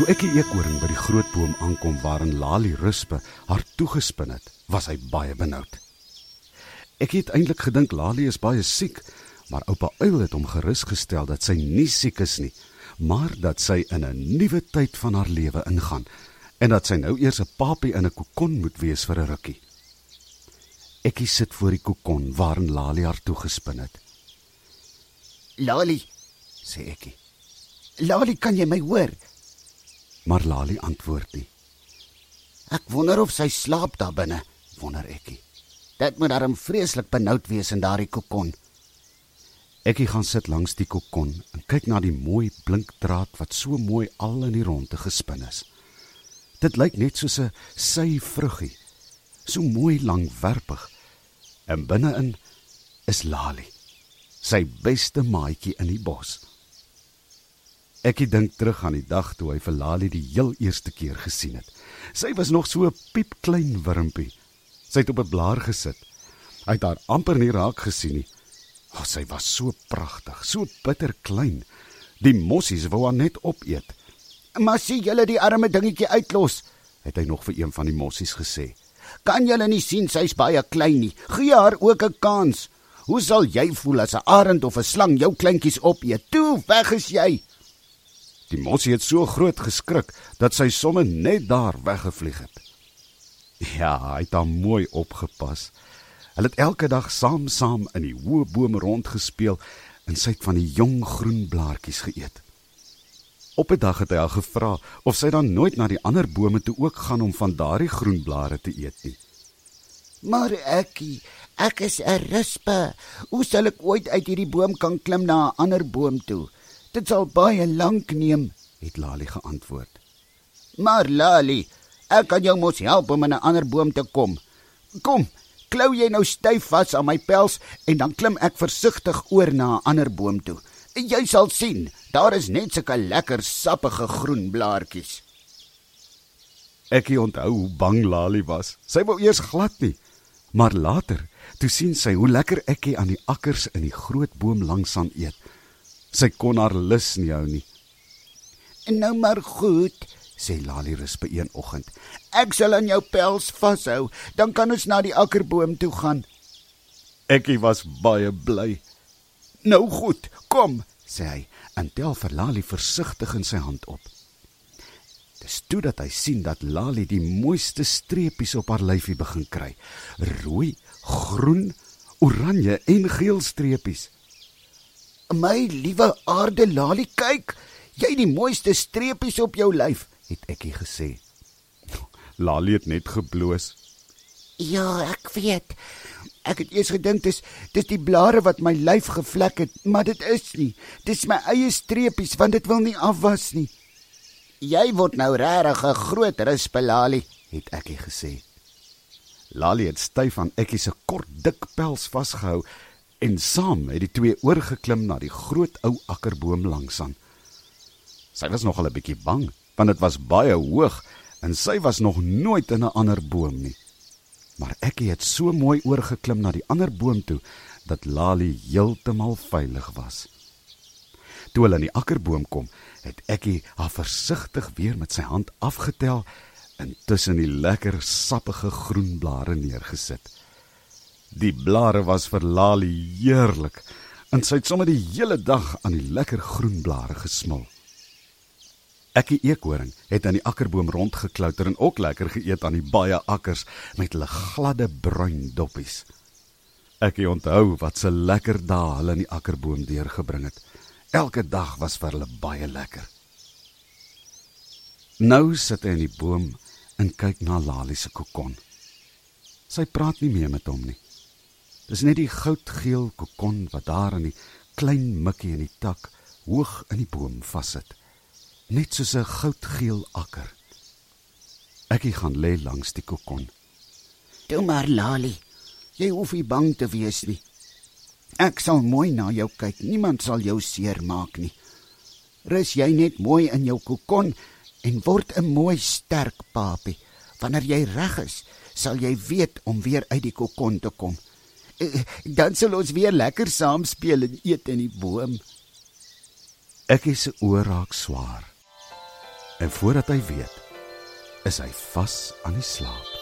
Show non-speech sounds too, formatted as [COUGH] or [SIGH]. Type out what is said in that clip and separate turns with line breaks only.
Toe ek die eekhoring by die groot boom aankom waarin Lali ruspe haar toegespin het, was hy baie benoud. Ek het eintlik gedink Lali is baie siek, maar oupa Uil het hom gerusgestel dat sy nie siek is nie, maar dat sy in 'n nuwe tyd van haar lewe ingaan en dat sy nou eers 'n papie in 'n kokon moet wees vir 'n rukkie. Ek sit voor die kokon waarin Lali haar toegespin het.
Lali, sê ek. Lali, kan jy my hoor?
Maar Lali antwoord nie.
Ek wonder of sy slaap daar binne, wonder ekie. Dit moet darm vreeslik benoud wees in daardie kokon.
Ekie gaan sit langs die kokon en kyk na die mooi blink draad wat so mooi al in die ronde gespin is. Dit lyk net soos 'n sy vruggie, so mooi langwerpig. En binne-in is Lali, sy beste maatjie in die bos. Ek dink terug aan die dag toe hy vir Lali die heel eerste keer gesien het. Sy was nog so 'n piepklein wurmpie. Sy het op 'n blaar gesit. Hy het haar amper nie raak gesien nie. Oh, sy was so pragtig, so bitter klein. Die mossies wou haar net opeet.
"Maar sien julle die arme dingetjie uitlos?"
het hy nog vir een van die mossies gesê.
"Kan julle nie sien sy's baie klein nie? Gee haar ook 'n kans. Hoe sal jy voel as 'n arend of 'n slang jou kleintjies opeet? Toe, weg is jy."
Die mossie het so groot geskrik dat sy sommer net daar weggevlieg het. Ja, hy het hom mooi opgepas. Hulle het elke dag saam saam in die hoë bome rondgespeel en sy het van die jong groen blaartjies geëet. Op 'n dag het hy haar gevra of sy dan nooit na die ander bome toe ook gaan om van daardie groen blare te eet nie.
Maar ekkie, ek is 'n rispe. Hoe sal ek ooit uit hierdie boom kan klim na 'n ander boom toe? Dit sal baie lank neem, het Lali geantwoord. Maar Lali, ek kan jou mos help om in 'n ander boom te kom. Kom, klou jy nou styf vas aan my pels en dan klim ek versigtig oor na 'n ander boom toe. Jy sal sien, daar is net sulke lekker sappige groen blaartjies.
Ek onthou hoe bang Lali was. Sy wou eers glad nie, maar later, toe sien sy hoe lekker ekkie aan die akkers in die groot boom langs aan eet. Sy kon haar lus nie hou nie.
En nou maar goed, sê Lali rus by een oggend. Ek sal aan jou pels vashou, dan kan ons na die akkerboom toe gaan.
Ekkie was baie bly.
Nou goed, kom,
sê hy en tel vir Lali versigtig in sy hand op. Dis toe dat hy sien dat Lali die mooiste streepies op haar lyfie begin kry. Rooi, groen, oranje en geel streepies.
My liewe aarde Lali, kyk, jy het die mooiste streepies op jou lyf, het ekkie gesê. [LAUGHS]
Lali het net gebloos.
Ja, ek weet. Ek het eers gedink dis dis die blare wat my lyf gevlek het, maar dit is nie. Dis my eie streepies want dit wil nie afwas nie. Jy word nou regtig 'n groot rispe Lali, het ekkie gesê.
Lali het styf aan ekkie se kort dik pels vasgehou en saam het die twee oorgeklim na die groot ou akkerboom langsaan. Sy was nogal 'n bietjie bang, want dit was baie hoog en sy was nog nooit in 'n ander boom nie. Maar Ekkie het so mooi oorgeklim na die ander boom toe dat Lali heeltemal veilig was. Toe hulle in die akkerboom kom, het Ekkie haar versigtig weer met sy hand afgetel en tussen die lekker sappige groen blare neergesit. Die blare was vir Lali heerlik en sy het sommer die hele dag aan die lekker groen blare gesmil. Ekkie eekhoring het aan die akkerboom rondgeklouter en ook lekker geëet aan die baie akkers met hulle gladde bruin doppies. Ekkie onthou wat se lekker dae hulle in die akkerboom deurgebring het. Elke dag was vir hulle baie lekker. Nou sit hy in die boom en kyk na Lali se kokon. Sy praat nie meer met hom nie. Dis net die goudgeel kokon wat daar in die klein mikkie in die tak hoog in die boom vassit. Net soos 'n goudgeel akker. Ekie gaan lê langs die kokon.
Toe maar Lali, jy hoef nie bang te wees nie. Ek sal mooi na jou kyk. Niemand sal jou seermaak nie. Rus jy net mooi in jou kokon en word 'n mooi sterk papie. Wanneer jy reg is, sal jy weet om weer uit die kokon te kom. Eh, dan sal ons weer lekker saam speel en eet in die boom.
Ek is se oor raak swaar. En voordat hy weet, is hy vas aan die slaap.